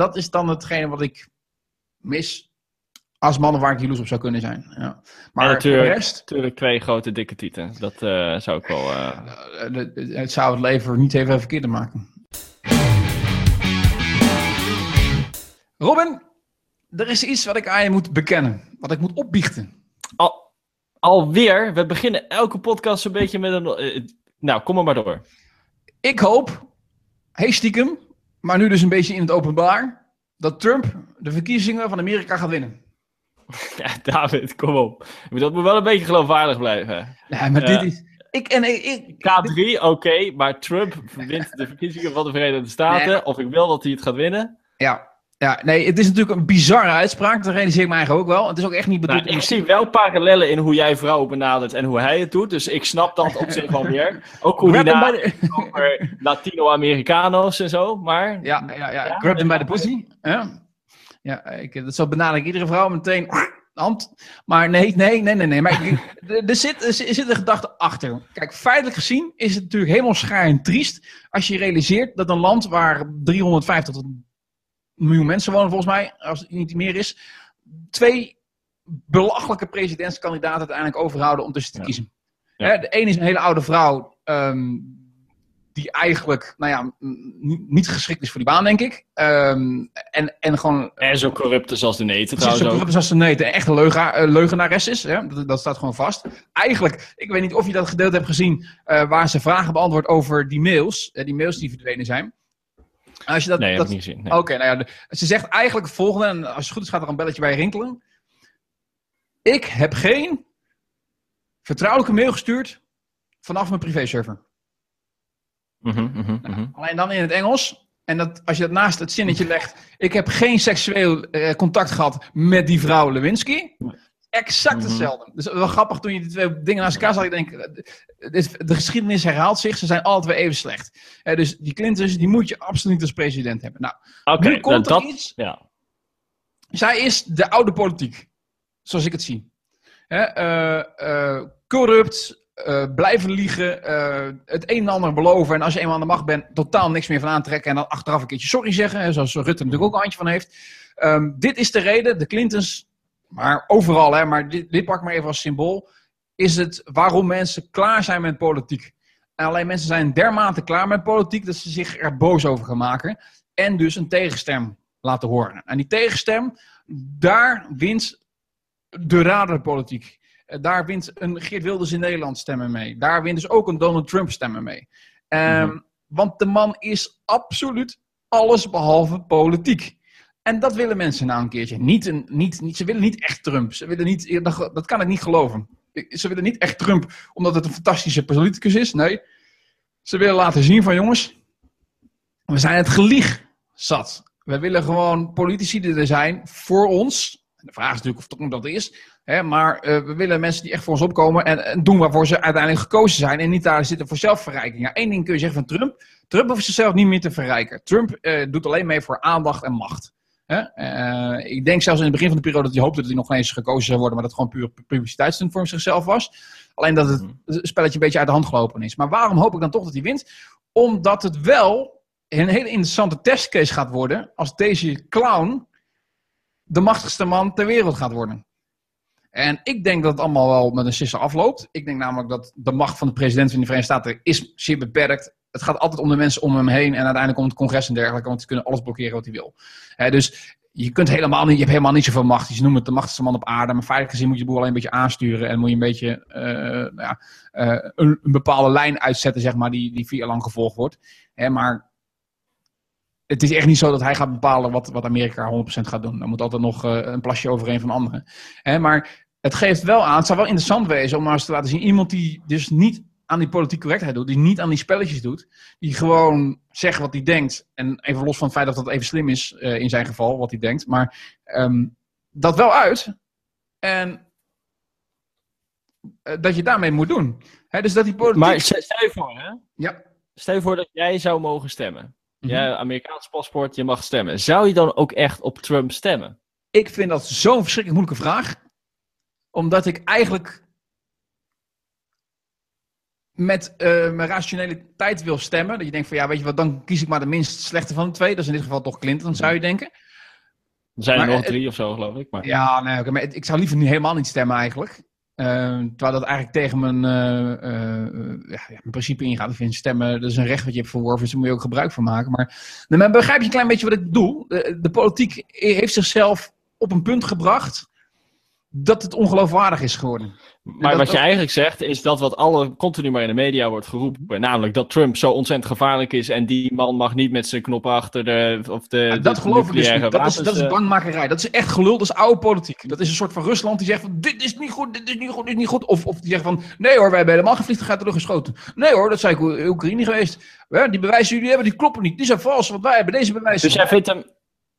dat is dan hetgene wat ik mis als mannen waar ik jaloers op zou kunnen zijn. Ja. Maar en natuurlijk, de rest, natuurlijk twee grote dikke tieten. Dat eh, zou ik wel... eh, eh, de- de- het zou het leven niet even verkeerder maken. Robin, er is iets wat ik aan je moet bekennen. Wat ik moet opbiechten. Al, alweer, we beginnen elke podcast een beetje met een... eh, nou, kom er maar door. Ik hoop, hey stiekem, maar nu dus een beetje in het openbaar, dat Trump de verkiezingen van Amerika gaat winnen. Ja, David, kom op. Ik bedoel, Dat moet wel een beetje geloofwaardig blijven. Nee, maar dit is... Ik, en ik, ik, K3, oké, maar Trump wint de verkiezingen van de Verenigde Staten. Nee. Of ik wil dat hij het gaat winnen. ja, ja, nee, het is natuurlijk een bizarre uitspraak. Dat realiseer ik me eigenlijk ook wel. Het is ook echt niet bedoeld... Nou, ik zie wel parallellen in hoe jij vrouwen benadert en hoe hij het doet. Dus ik snap dat op zich wel meer. Ook hoe hij bij de- over Latino-Americano's en zo. Maar Ja, ja, ja. Ja, grab ja. the pussy. Ja, ja ik, dat zo benader ik iedere vrouw meteen hand. Maar nee, nee, nee, nee, nee. Maar er, zit, er zit een gedachte achter. Kijk, feitelijk gezien is het natuurlijk helemaal schaar en triest als je realiseert dat een land waar 350 tot miljoen mensen wonen, volgens mij, als het niet meer is, twee belachelijke presidentskandidaten uiteindelijk overhouden om tussen te Ja. kiezen. Ja. Hè, de ene is een hele oude vrouw, ehm, die eigenlijk, nou ja, niet- geschikt is voor die baan, denk ik. Ehm, en, en gewoon en zo corrupt is als de neten trouwens zo corrupt als ze nee, een echte leuga, eh, leugenares is. Hè? Dat, dat staat gewoon vast. Eigenlijk, ik weet niet of je dat gedeelte hebt gezien, eh, waar ze vragen beantwoordt over die mails. eh, die mails die verdwenen zijn. Als je dat, Nee, heb dat, ik niet gezien. Nee. Oké, nou ja, de- ze zegt eigenlijk het volgende, en als het goed is gaat er een belletje bij rinkelen. Ik heb geen vertrouwelijke mail gestuurd vanaf mijn privéserver. Mhm, mhm, mhm. Alleen dan in het Engels. En dat, als je dat naast het zinnetje legt. Ik heb geen seksueel eh, contact gehad met die vrouw Lewinsky. Exact Mhm. hetzelfde. Dus wel grappig toen je die twee dingen naast elkaar zag. Ik denk, eh, de geschiedenis herhaalt zich. Ze zijn alle twee even slecht. Eh, dus die Clintons, die moet je absoluut niet als president hebben. Nou, Oké, nu komt nou, er dat... iets. Ja. Zij is de oude politiek. Zoals ik het zie. Hè, eh, corrupt. blijven liegen. het een en ander beloven. En als je eenmaal aan de macht bent, totaal niks meer van aantrekken. En dan achteraf een keertje sorry zeggen. Hè, zoals Rutte natuurlijk ook een handje van heeft. Ehm, dit is de reden. De Clintons. Maar overal, hè, maar dit, dit pak ik maar even als symbool. Is het waarom mensen klaar zijn met politiek. En alleen mensen zijn dermate klaar met politiek dat ze zich er boos over gaan maken. En dus een tegenstem laten horen. En die tegenstem, daar wint de radarpolitiek. Eh, Daar wint een Geert Wilders in Nederland stemmen mee. Daar wint dus ook een Donald Trump stemmen mee. Ehm, Mhm. Want de man is absoluut alles behalve politiek. En dat willen mensen nou een keertje. Niet een, niet, niet, ze willen niet echt Trump. Ze willen niet, dat, dat kan ik niet geloven. Ze willen niet echt Trump omdat het een fantastische politicus is. Nee. Ze willen laten zien van jongens, we zijn het gelieg zat. We willen gewoon politici die er zijn voor ons. De vraag is natuurlijk of dat is. Hè, maar eh, we willen mensen die echt voor ons opkomen en, en doen waarvoor ze uiteindelijk gekozen zijn. En niet daar zitten voor zelfverrijking. Ja, één ding kun je zeggen van Trump. Trump hoeft zichzelf niet meer te verrijken. Trump eh, doet alleen mee voor aandacht en macht. Eh, ik denk zelfs in het begin van de periode dat hij hoopte dat hij nog eens gekozen zou worden. Maar dat het gewoon puur publiciteitsstunt voor zichzelf was. Alleen dat het spelletje een beetje uit de hand gelopen is. Maar waarom hoop ik dan toch dat hij wint? Omdat het wel een hele interessante testcase gaat worden. Als deze clown de machtigste man ter wereld gaat worden. En ik denk dat het allemaal wel met een sisser afloopt. Ik denk namelijk dat de macht van de president van de Verenigde Staten is zeer beperkt. Het gaat altijd om de mensen om hem heen en uiteindelijk om het congres en dergelijke, want ze kunnen alles blokkeren wat hij wil. Dus je kunt helemaal niet, je hebt helemaal niet zoveel macht. Je noemt het de machtigste man op aarde, maar feitelijk gezien moet je de boel alleen een beetje aansturen en moet je een beetje eh, nou ja, eh, een, een bepaalde lijn uitzetten, zeg maar, die, die vier jaar lang gevolgd wordt. Maar het is echt niet zo dat hij gaat bepalen wat, wat Amerika 100% gaat doen. Er moet altijd nog eh, een plasje overheen van anderen. Maar het geeft wel aan, het zou wel interessant wezen om maar eens te laten zien. Iemand die dus niet aan die politieke correctheid doet, die niet aan die spelletjes doet, die gewoon zegt wat hij denkt. En even los van het feit dat dat even slim is eh, in zijn geval, wat hij denkt. Maar ehm, dat wel uit. En eh, dat je daarmee moet doen. Hè, dus dat die politiek... Maar stel je voor, hè? Ja. Stel je voor dat jij zou mogen stemmen. Mhm. Jij, Amerikaans paspoort, je mag stemmen. Zou je dan ook echt op Trump stemmen? Ik vind dat zo'n verschrikkelijk moeilijke vraag. Omdat ik eigenlijk met uh, mijn rationele tijd wil stemmen. Dat je denkt van ja, weet je wat, dan kies ik maar de minst slechte van de twee. Dat is in dit geval toch Clinton, zou je denken. Er zijn er nog drie of zo, geloof ik. Maar... Ja, nee, okay, maar ik zou liever nu helemaal niet stemmen eigenlijk. Uh, terwijl dat eigenlijk tegen mijn, uh, ja, mijn principe ingaat. Ik vind stemmen, dat is een recht wat je hebt verworven, dus daar moet je ook gebruik van maken. Maar, maar begrijp je een klein beetje wat ik doe? De, de politiek heeft zichzelf op een punt gebracht dat het ongeloofwaardig is geworden. Maar wat je eigenlijk zegt, is dat wat alle continu maar in de media wordt geroepen. Namelijk dat Trump zo ontzettend gevaarlijk is en die man mag niet met zijn knoppen achter de. Of de, ja, dat geloof ik dus niet. Dat is, dat is bangmakerij. Dat is echt gelul, dat is oude politiek. Dat is een soort van Rusland die zegt van dit is niet goed, dit is niet goed, dit is niet goed. Of, of die zegt van nee hoor, wij hebben helemaal geen vliegtuig teruggeschoten. Nee hoor, dat zijn Oekraïne geweest. Ja, die bewijzen jullie hebben, die kloppen niet. Die zijn vals, want wij hebben deze bewijzen. Dus jij vindt hem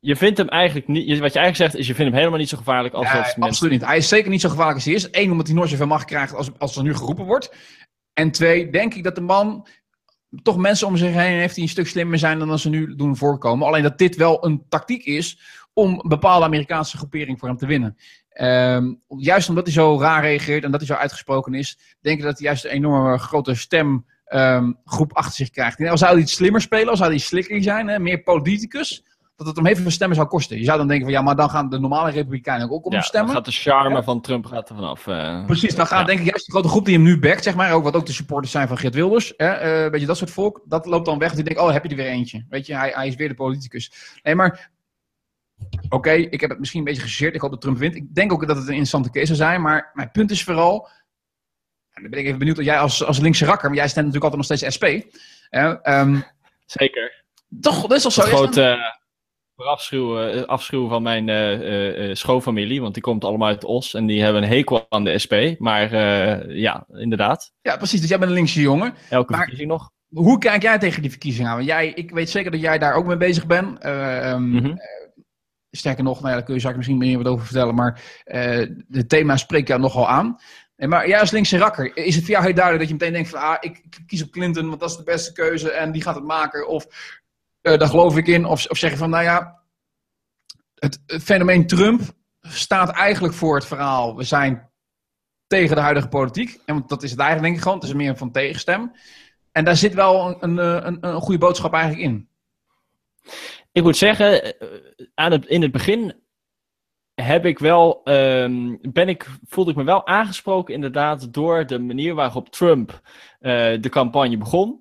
je vindt hem eigenlijk niet. Wat je eigenlijk zegt is: je vindt hem helemaal niet zo gevaarlijk als dat mensen. Absoluut niet. Hij is zeker niet zo gevaarlijk als hij is. Eén, omdat hij nooit zoveel macht krijgt als, als er nu geroepen wordt. En twee, denk ik dat de man toch mensen om zich heen heeft die een stuk slimmer zijn dan ze nu doen voorkomen. Alleen dat dit wel een tactiek is om een bepaalde Amerikaanse groepering voor hem te winnen. Um, juist omdat hij zo raar reageert en dat hij zo uitgesproken is, denk ik dat hij juist een enorme grote stemgroep um, achter zich krijgt. En zou hij iets slimmer spelen, als zou hij slikker zijn, hè, meer politicus, dat het heel veel stemmen zou kosten. Je zou dan denken van ja, maar dan gaan de normale Republikeinen ook om ja, stemmen. Dan gaat de charme van Trump gaat er vanaf. Uh, Precies, dan gaat denk ik juist die grote groep die hem nu backt, zeg maar, ook wat ook de supporters zijn van Geert Wilders, hè, uh, weet je, dat soort volk, dat loopt dan weg. Die denkt, oh, heb je er weer eentje. Weet je, hij, hij is weer de politicus. Nee, maar oké, ik heb het misschien een beetje gezeerd. Ik hoop dat Trump wint. Ik denk ook dat het een interessante case zou zijn, maar mijn punt is vooral, en dan ben ik even benieuwd dat jij als, als linkse rakker, maar jij stemt natuurlijk altijd nog steeds SP. Um, Zeker. Toch, dat is al zo. Grote, afschuwen, eh, afschuwen van mijn uh, schoonfamilie, want die komt allemaal uit Os en die hebben een hekel aan de SP. Maar ja, inderdaad. Ja, precies. Dus jij bent een linkse jongen. Elke maar, verkiezing nog. Hoe kijk jij tegen die verkiezingen aan? Want jij, ik weet zeker dat jij daar ook mee bezig bent. Mm sterker nog, nou ja, daar kun je straks misschien meer wat over vertellen, maar het thema spreekt jou nogal aan. Maar jij als linkse rakker, is het voor jou heel duidelijk dat je meteen denkt van, ah, ik kies op Clinton, want dat is de beste keuze en die gaat het maken? Of uh, daar geloof ik in. Of, of zeggen van, nou ja, het, fenomeen Trump staat eigenlijk voor het verhaal, we zijn tegen de huidige politiek. En want dat is het eigenlijk denk ik gewoon, het is meer van tegenstem. En daar zit wel een, een, een, een goede boodschap eigenlijk in. Ik moet zeggen, eh, aan het, in het begin heb ik wel, um, ben ik, voelde ik me wel aangesproken inderdaad door de manier waarop Trump de campagne begon.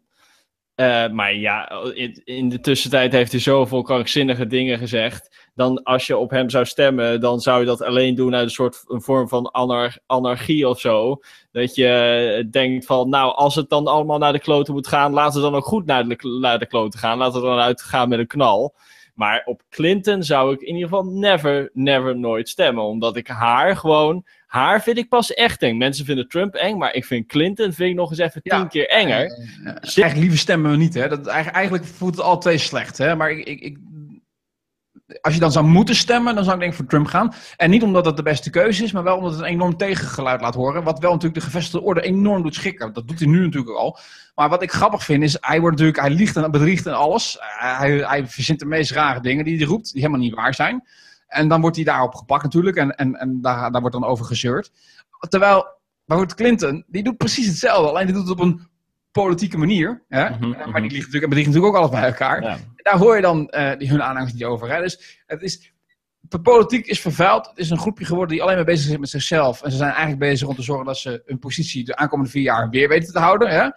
Uh, maar ja, in, in, de tussentijd heeft hij zoveel krankzinnige dingen gezegd. Dan als je op hem zou stemmen, dan zou je dat alleen doen uit een soort een vorm van anar anarchie of zo. Dat je denkt van, nou, als het dan allemaal naar de kloten moet gaan, laten we dan ook goed naar de, naar de kloten gaan. Laten we dan uitgaan met een knal. Maar op Clinton zou ik in ieder geval never, never, nooit stemmen. Omdat ik haar gewoon haar vind ik pas echt eng. Mensen vinden Trump eng, maar ik vind Clinton vind ik nog eens even tien keer enger. Uh, eigenlijk liever stemmen we niet, hè. Dat, eigenlijk voelt het al twee slecht, hè. Maar ik, ik, ik, als je dan zou moeten stemmen, dan zou ik denk voor Trump gaan. En niet omdat dat de beste keuze is, maar wel omdat het een enorm tegengeluid laat horen. Wat wel natuurlijk de gevestigde orde enorm doet schikken. Dat doet hij nu natuurlijk al. Maar wat ik grappig vind is, hij wordt natuurlijk, hij liegt en bedriegt en alles. Hij, hij verzint de meest rare dingen die hij roept, die helemaal niet waar zijn. En dan wordt hij daarop gepakt natuurlijk en, en, en daar, daar wordt dan over gezeurd. Terwijl bijvoorbeeld Clinton, die doet precies hetzelfde, alleen die doet het op een politieke manier. Hè? Mhm, maar die mhm. liegt natuurlijk, en bedriegt natuurlijk ook alles bij elkaar. Ja. Daar hoor je dan uh, die, hun aanhangers niet over. Hè? Dus het is, de politiek is vervuild. Het is een groepje geworden die alleen maar bezig is met zichzelf. En ze zijn eigenlijk bezig om te zorgen dat ze hun positie de aankomende vier jaar weer weten te houden. Hè?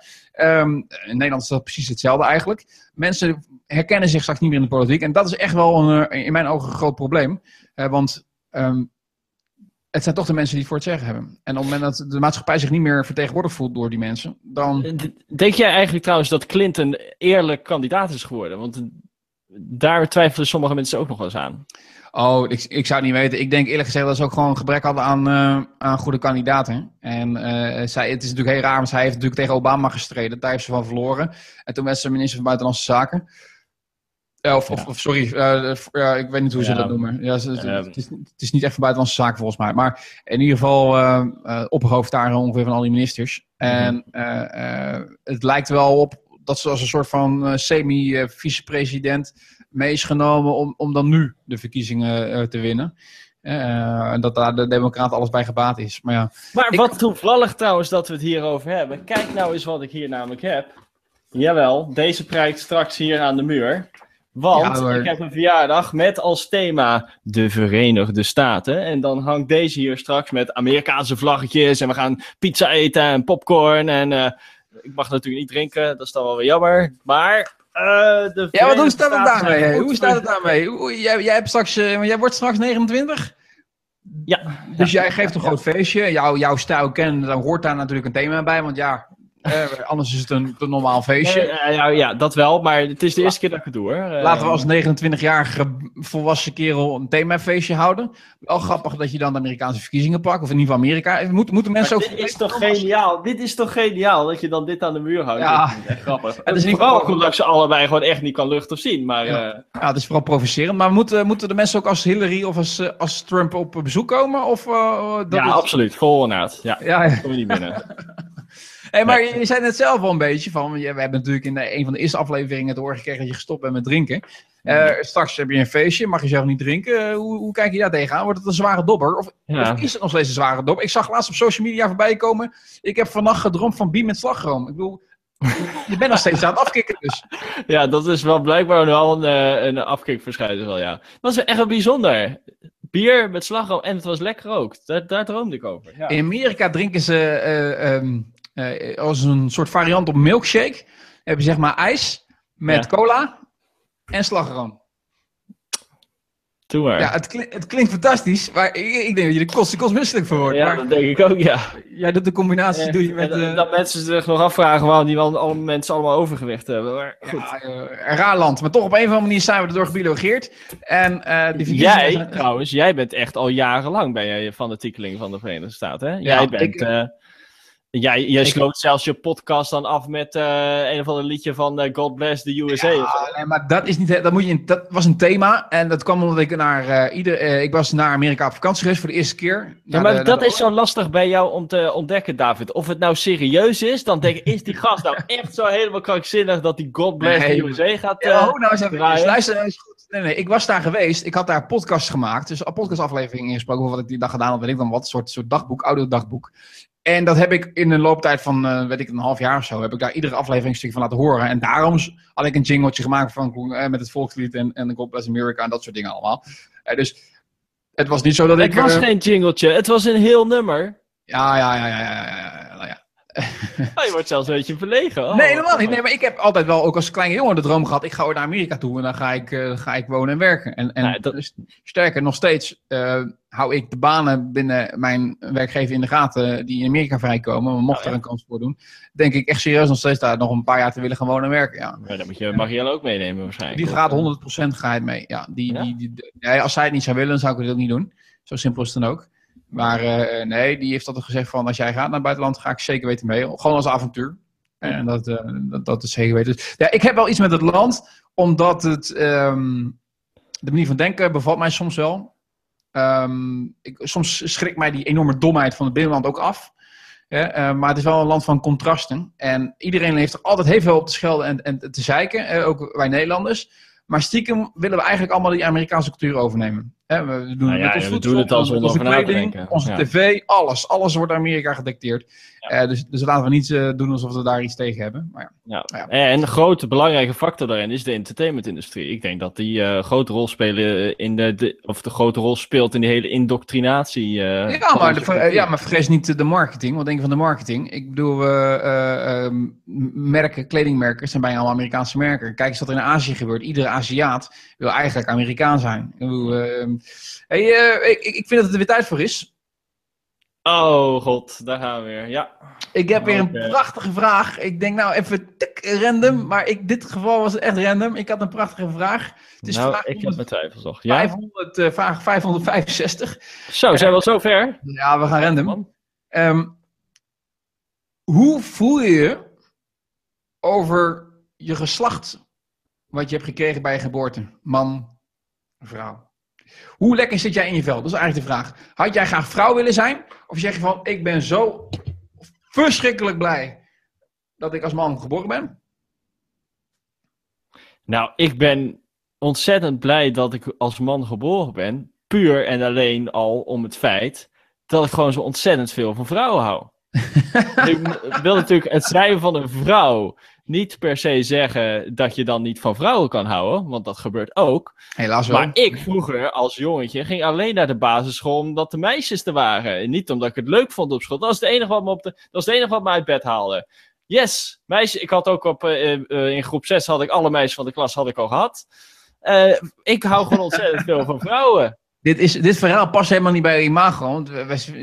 Um, in Nederland is dat precies hetzelfde eigenlijk. Mensen herkennen zich straks niet meer in de politiek. En dat is echt wel een, eh, in mijn ogen een groot probleem. Uh, want um, het zijn toch de mensen die het voor het zeggen hebben. En op het moment dat de maatschappij zich niet meer vertegenwoordigd voelt door die mensen, dan... Eh, denk jij eigenlijk trouwens dat Clinton eerlijk kandidaat is geworden? Want daar twijfelen sommige mensen ook nog wel eens aan. Oh, ik, ik zou het niet weten. Ik denk eerlijk gezegd dat ze ook gewoon een gebrek hadden aan, uh, aan goede kandidaten. En uh, zij, het is natuurlijk heel raar, want zij heeft natuurlijk tegen Obama gestreden. Daar heeft ze van verloren. En toen werd ze minister van Buitenlandse Zaken. Uh, of, of, of, sorry, ja, ik weet niet hoe ze dat noemen. Ja, het, het, is, het, is, niet echt van buitenlandse zaken volgens mij. Maar in ieder geval opperhoofd daar ongeveer van al die ministers. Mhm. En het lijkt wel op dat ze als een soort van uh, semi-vicepresident mee is genomen om, om dan nu de verkiezingen te winnen. En dat daar de Democraten alles bij gebaat is. Maar, ja, maar wat toevallig trouwens dat we het hierover hebben. Kijk nou eens wat ik hier namelijk heb. Jawel, deze prijkt straks hier aan de muur. Want ik heb een verjaardag met als thema de Verenigde Staten. En dan hangt deze hier straks met Amerikaanse vlaggetjes. En we gaan pizza eten en popcorn. En uh, ik mag natuurlijk niet drinken, dat is dan wel weer jammer. Maar uh, de Ja, maar hoe staat het daarmee? Hoe staat het daarmee? Jij, jij, hebt straks, uh, jij wordt straks 29? Ja. Dus jij geeft een groot feestje. Jouw, jouw stijl kennen, dan hoort daar natuurlijk een thema bij. Want ja, uh, anders is het een, een normaal feestje. Uh, ja, ja, dat wel, maar het is de eerste keer dat ik het doe hoor. Uh, Laten we als 29-jarige volwassen kerel een themafeestje houden. Wel grappig dat je dan de Amerikaanse verkiezingen pakt, of in ieder geval Amerika. Moet, moeten mensen ook. Dit is toch geniaal? Dit is toch geniaal dat je dan dit aan de muur houdt? Ja, echt grappig. Het is niet vooral omdat ik ze allebei gewoon echt niet kan luchten of zien. Maar, ja. ja, het is vooral provocerend. Maar moeten, moeten de mensen ook als Hillary of als, als Trump op bezoek komen? Of, dat ja, absoluut. Vol. Ja, ja, ja. kom je niet binnen. Hey, maar je, zei net zelf al een beetje van. We hebben natuurlijk in een van de eerste afleveringen te horen gekregen dat je gestopt bent met drinken. Uh, straks heb je een feestje, mag je zelf niet drinken. Uh, hoe, hoe, kijk je daar tegenaan? Wordt het een zware dobber? Of, of, is het nog steeds een zware dobber? Ik zag laatst op social media voorbij komen. Ik heb vannacht gedroomd van bier met slagroom. Ik bedoel, je bent nog steeds aan het afkicken dus. Ja, dat is wel blijkbaar wel een, uh, een afkikverschijnsel, ja. Dat was echt wel bijzonder. Bier met slagroom en het was lekker ook. Daar, daar droomde ik over. Ja. In Amerika drinken ze um, uh, als een soort variant op milkshake. Heb je zeg maar ijs met cola en slagroom. Doe maar. Ja, het, klinkt, het klinkt fantastisch, maar ik, ik, denk dat je er kost, kost misselijk voor wordt. Ja, maar, dat denk ik ook, ja. Jij doet de combinatie, doe je met... En, dat mensen zich nog afvragen waarom die wel alle mensen allemaal overgewicht hebben. Maar goed. Ja, een raar land, maar toch op een of andere manier zijn we erdoor gebiologeerd. En, uh, die jij, trouwens, jij bent echt al jarenlang ben jij fanatiekeling van de Verenigde Staten, hè? Jij bent... Ik, uh, Jij, jij sloot zelfs je podcast dan af met uh, een of ander liedje van uh, God Bless the USA. Ja, nee, maar dat, is niet, dat, moet je, dat was een thema. En dat kwam omdat ik naar uh, ieder. ik was naar Amerika op vakantie geweest voor de eerste keer. Ja, maar dat is zo lastig bij jou om te ontdekken, David. Of het nou serieus is, dan denk ik, is die gast nou echt zo helemaal krankzinnig dat die God Bless nee, the USA gaat. ja, oh, nou eens even. Luister, nou eens goed. Nee, nee, ik was daar geweest. Ik had daar podcast gemaakt. Dus een podcastaflevering ingesproken over wat ik die dag gedaan had. Weet ik dan wat. Een soort, soort dagboek, audiodagboek. En dat heb ik in een looptijd van, uh, weet ik, een half jaar of zo, heb ik daar iedere aflevering een stukje van laten horen. En daarom had ik een jingletje gemaakt van, uh, met het volkslied en, en God Bless America en dat soort dingen allemaal. Uh, dus het was niet zo dat het ik... Het was geen jingletje, het was een heel nummer. Ja, ja, ja, ja, ja, ja, ja. ja. Oh, je wordt zelfs een beetje verlegen. Oh, nee, helemaal niet. Nee, maar ik heb altijd wel, ook als kleine jongen, de droom gehad. Ik ga ooit naar Amerika toe en dan ga ik, uh, ga ik wonen en werken. En, en dat- dus sterker, nog steeds uh, hou ik de banen binnen mijn werkgever in de gaten die in Amerika vrijkomen. Maar mocht Oh, ja. er een kans voor doen, denk ik echt serieus nog steeds daar nog een paar jaar te willen gaan wonen en werken. Ja. Ja, dan moet je Marielle ook meenemen waarschijnlijk. Die gaat 100% ga je mee. Ja, die, Ja? Die, die, die- nee, als zij het niet zou willen, dan zou ik het ook niet doen. Zo simpel is het dan ook. Maar eh, nee, die heeft altijd gezegd van als jij gaat naar het buitenland, ga ik zeker weten mee. Gewoon als avontuur. En dat, eh, dat, dat is zeker weten. Dus, ja, ik heb wel iets met het land, omdat het, ehm, de manier van denken bevalt mij soms wel. Ehm, ik, soms schrikt mij die enorme domheid van het binnenland ook af. Eh, maar het is wel een land van contrasten. En iedereen heeft er altijd heel veel op te schelden en, en te zeiken. ook wij Nederlanders. Maar stiekem willen we eigenlijk allemaal die Amerikaanse cultuur overnemen. Hè, we doen, Nou ja, ons ja, we doen het al zonder onze kleding. Onze Ja. tv, alles. Alles wordt Amerika gedicteerd. Eh, dus, dus laten we niet eh, doen alsof we daar iets tegen hebben. Maar ja. Ja. Ja. En een grote belangrijke factor daarin is de entertainmentindustrie. Ik denk dat die eh grote rol spelen in de, de, of de grote rol speelt in die hele indoctrinatie. eh, Ja, maar, de- ja, maar vergeet niet de marketing. Wat denk je van de marketing? Ik bedoel, eh, eh, merken, kledingmerken zijn bijna allemaal Amerikaanse merken. Kijk eens wat er in Azië gebeurt. Iedere Aziat wil eigenlijk Amerikaan zijn. Ik, bedoel, ehm, hey, eh, ik, ik vind dat het er weer tijd voor is. Oh god, daar gaan we weer. Ja. Ik heb weer een prachtige vraag. Ik denk nou even tik, random, maar in dit geval was het echt random. Ik had een prachtige vraag. Het is nou, vraag ik heb 100 mijn twijfels nog. Ja? 500, eh, vraag 565. Zo, zijn we al zo ver? Ja, we gaan random. Ehm, hoe voel je je over je geslacht wat je hebt gekregen bij je geboorte? Man, vrouw. Hoe lekker zit jij in je vel? Dat is eigenlijk de vraag. Had jij graag vrouw willen zijn? Of zeg je van, ik ben zo verschrikkelijk blij dat ik als man geboren ben? Nou, ik ben ontzettend blij dat ik als man geboren ben. Puur en alleen al om het feit dat ik gewoon zo ontzettend veel van vrouwen hou. ik wil natuurlijk het zijn van een vrouw niet per se zeggen dat je dan niet van vrouwen kan houden, want dat gebeurt ook. Helaas wel. Maar ik vroeger als jongetje ging alleen naar de basisschool omdat de meisjes er waren. En niet omdat ik het leuk vond op school. Dat was het enige wat me, op de, dat was het enige wat me uit bed haalde. Yes, meisje. Ik had ook op, uh, uh, in groep 6 had ik alle meisjes van de klas had ik al gehad. Uh, ik hou gewoon ontzettend veel van vrouwen. Dit, is, dit verhaal past helemaal niet bij imago. Want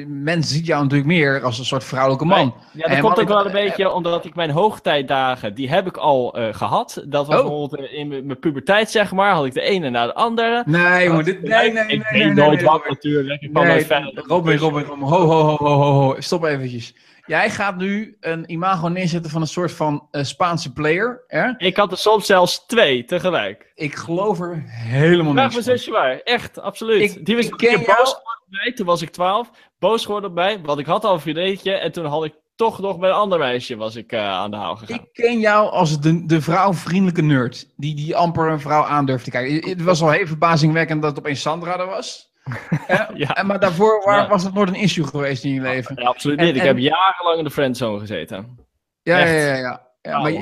mensen ziet jou natuurlijk meer als een soort vrouwelijke man. Ja, dat komt ook wel een beetje omdat ik mijn hoogtijdagen, die heb ik al uh, gehad. Dat was oh. bijvoorbeeld in mijn puberteit, zeg maar, had ik de ene na de andere. Nee, jongen, dit, nee, nee, ik nee, nee, nooit nee, wat natuurlijk. Ik kwam nee. Robin, Robin, Robin, ho, ho, ho, ho, ho, ho, stop eventjes. Jij gaat nu een imago neerzetten van een soort van uh, Spaanse player. Hè? Ik had er soms zelfs twee tegelijk. Ik geloof er helemaal Vraag niks mijn zusje waar. Echt, absoluut. Ik- Die was ik ken boos geworden op mij. Toen was ik 12. Boos geworden op mij. Want ik had al een vriendinnetje. En toen had ik toch nog bij een ander meisje was ik, eh, aan de haal gegaan. Ik ken jou als de, de vrouwvriendelijke nerd. Die, die amper een vrouw aandurft te kijken. Het was al heel verbazingwekkend dat het opeens Sandra er was. Ja, en Maar daarvoor waar, Ja. was het nooit een issue geweest in je leven. Absoluut En- niet. Ik en- heb jarenlang in de friendzone gezeten. Ja, ja, ja. ja. ja Oh, maar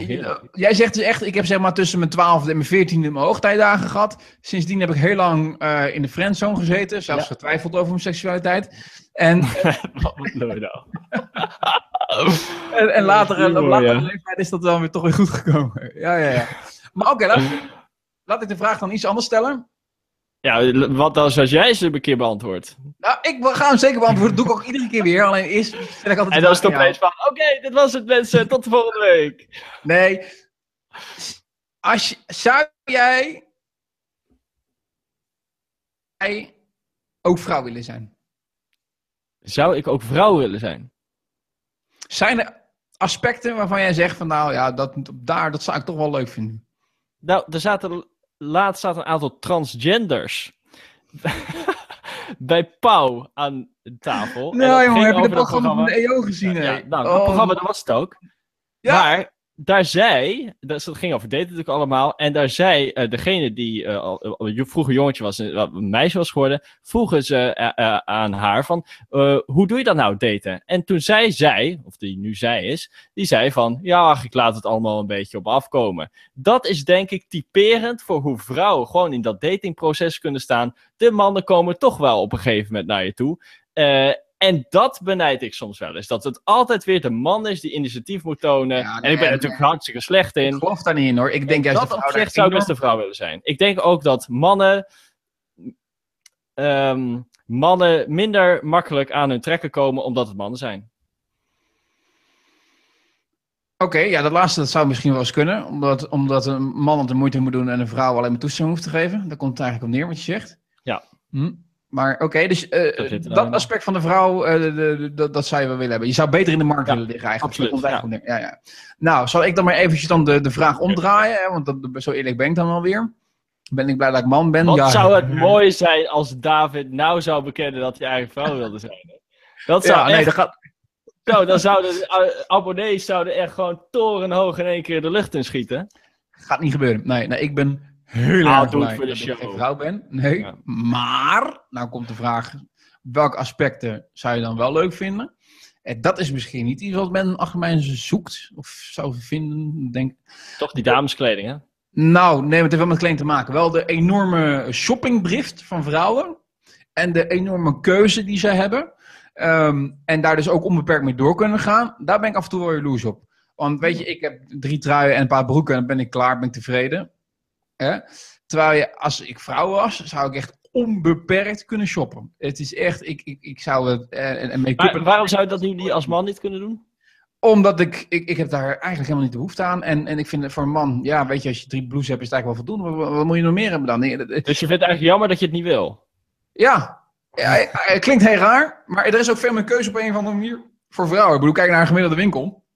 jij zegt dus echt, ik heb zeg maar tussen mijn twaalfde en mijn veertiende mijn hoogtijdagen gehad. Sindsdien heb ik heel lang eh, in de friendzone gezeten. Zelfs getwijfeld over mijn seksualiteit. En, Wat bedoel je nou? en, en later, ja. leeftijd is dat dan weer toch weer goed gekomen. Ja, ja, ja. Maar oké, laat, laat ik de vraag dan iets anders stellen. Ja, wat als, als jij ze een keer beantwoordt? Nou, ik ga hem zeker beantwoorden. Dat doe ik ook iedere keer weer. Alleen eerst stel ik altijd En dan is het opeens van, oké, dit was het mensen, tot de volgende week. Nee. Als zou jij, jij ook vrouw willen zijn? Zou ik ook vrouw willen zijn? Zijn er aspecten waarvan jij zegt van nou ja, dat, daar, dat zou ik toch wel leuk vinden? Nou, er zaten laatst zaten een aantal transgenders bij Pauw aan tafel. Nou jongen, heb je dat programma van de EO gezien? Ja, nou, Oh. dat programma dat was het ook. Ja. Maar daar zei, dat dat ging over daten natuurlijk allemaal, en daar zei eh, degene die eh, vroeger jongetje was, wat een meisje was geworden, vroegen ze eh, eh, aan haar van, eh, hoe doe je dat nou, daten? En toen zij of die nu zij is, die zei van, ja, ik laat het allemaal een beetje op afkomen. Dat is denk ik typerend voor hoe vrouwen gewoon in dat datingproces kunnen staan. De mannen komen toch wel op een gegeven moment naar je toe. En dat benijd ik soms wel eens. Dat het altijd weer de man is die initiatief moet tonen. Ja, en ik ben nee. natuurlijk hartstikke slecht Ik in. geloof daar niet in hoor. Ik denk En juist dat de vrouw opzicht zou ik best een vrouw willen zijn. Ik denk ook dat mannen, ehm, mannen minder makkelijk aan hun trekken komen omdat het mannen zijn. Oké, ja, dat laatste dat zou misschien wel eens kunnen. Omdat, omdat een man het de moeite moet doen en een vrouw alleen maar toestemming hoeft te geven. Daar komt het eigenlijk op neer wat je zegt. Ja. Hm. Maar oké, dus eh, dat dan aspect van de vrouw, eh, de- de- de- dat, dat zou je wel willen hebben. Je zou beter in de markt Ja, willen liggen eigenlijk. absoluut. Ja, ja. Nou, zal ik dan maar eventjes dan de, de vraag omdraaien? Hè? Want dat, zo eerlijk ben ik dan wel weer. Ben ik blij dat ik man ben? Wat ja. zou het mooi zijn als David nou zou bekennen dat hij eigenlijk vrouw wilde zijn. hè? Dat zou Ja, nee, dat gaat... Zo, dan zouden uh, abonnees zouden echt gewoon torenhoog in één keer de lucht in schieten. Gaat niet gebeuren. Nee, nee ik ben heel erg blij voor de dat ik show. geen vrouw ben. Nee, Ja. maar, nou komt de vraag, welke aspecten zou je dan wel leuk vinden? En dat is misschien niet iets wat men achter mij zoekt of zou vinden, denk Toch die dameskleding, hè? Nou, nee, het heeft wel met kleding te maken. Wel de enorme shoppingdrift van vrouwen en de enorme keuze die zij hebben. Ehm, en daar dus ook onbeperkt mee door kunnen gaan. Daar ben ik af en toe wel jaloers op. Want weet je, ik heb drie truien en een paar broeken en dan ben ik klaar, ben ik tevreden. Hè? Terwijl je, als ik vrouw was, zou ik echt onbeperkt kunnen shoppen. Het is echt, ik, ik, ik zou het, eh, en. Maar waarom zou je dat nu niet als man niet kunnen doen? Omdat ik, ik, ik heb daar eigenlijk helemaal niet de behoefte aan. En, en ik vind voor een man, ja, weet je, als je drie blouses hebt, is het eigenlijk wel voldoende. Wat, wat moet je nog meer hebben dan? Dus je vindt het eigenlijk jammer dat je het niet wil? Ja, ja het- het klinkt heel raar, maar er is ook veel meer keuze op een of andere manier voor vrouwen. Ik bedoel, kijk naar een gemiddelde winkel.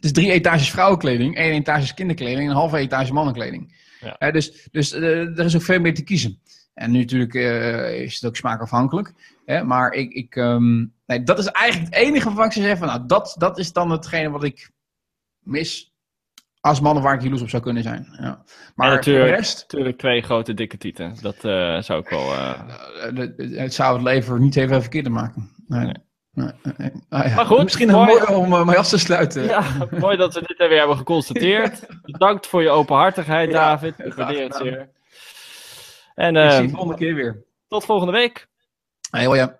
Is drie etages vrouwenkleding, één etage kinderkleding en een halve etage mannenkleding. Ja. Dus dus eh, er is ook veel meer te kiezen. En nu natuurlijk eh, is het ook smaakafhankelijk. Hè, maar ik, ik, ehm, nee, dat is eigenlijk het enige waarvan ik zou zeggen van, nou, dat, dat is dan hetgene wat ik mis. als mannen waar ik jaloers op zou kunnen zijn. Ja. Maar En natuurlijk- rest, Natuurlijk twee grote dikke tieten. Dat eh, zou ik wel... eh, eh, de- het zou het leven niet even verkeerd maken. Nee. Nee. Ah, ja. Maar goed, Misschien mooi. mooi om uh, mee af te sluiten. Ja, mooi dat we dit weer hebben geconstateerd. Bedankt voor je openhartigheid, Ja, David. Ik waardeer het gedaan. zeer. En Ik zie eh, je de volgende keer weer. tot volgende week. Hey, hoi, ja.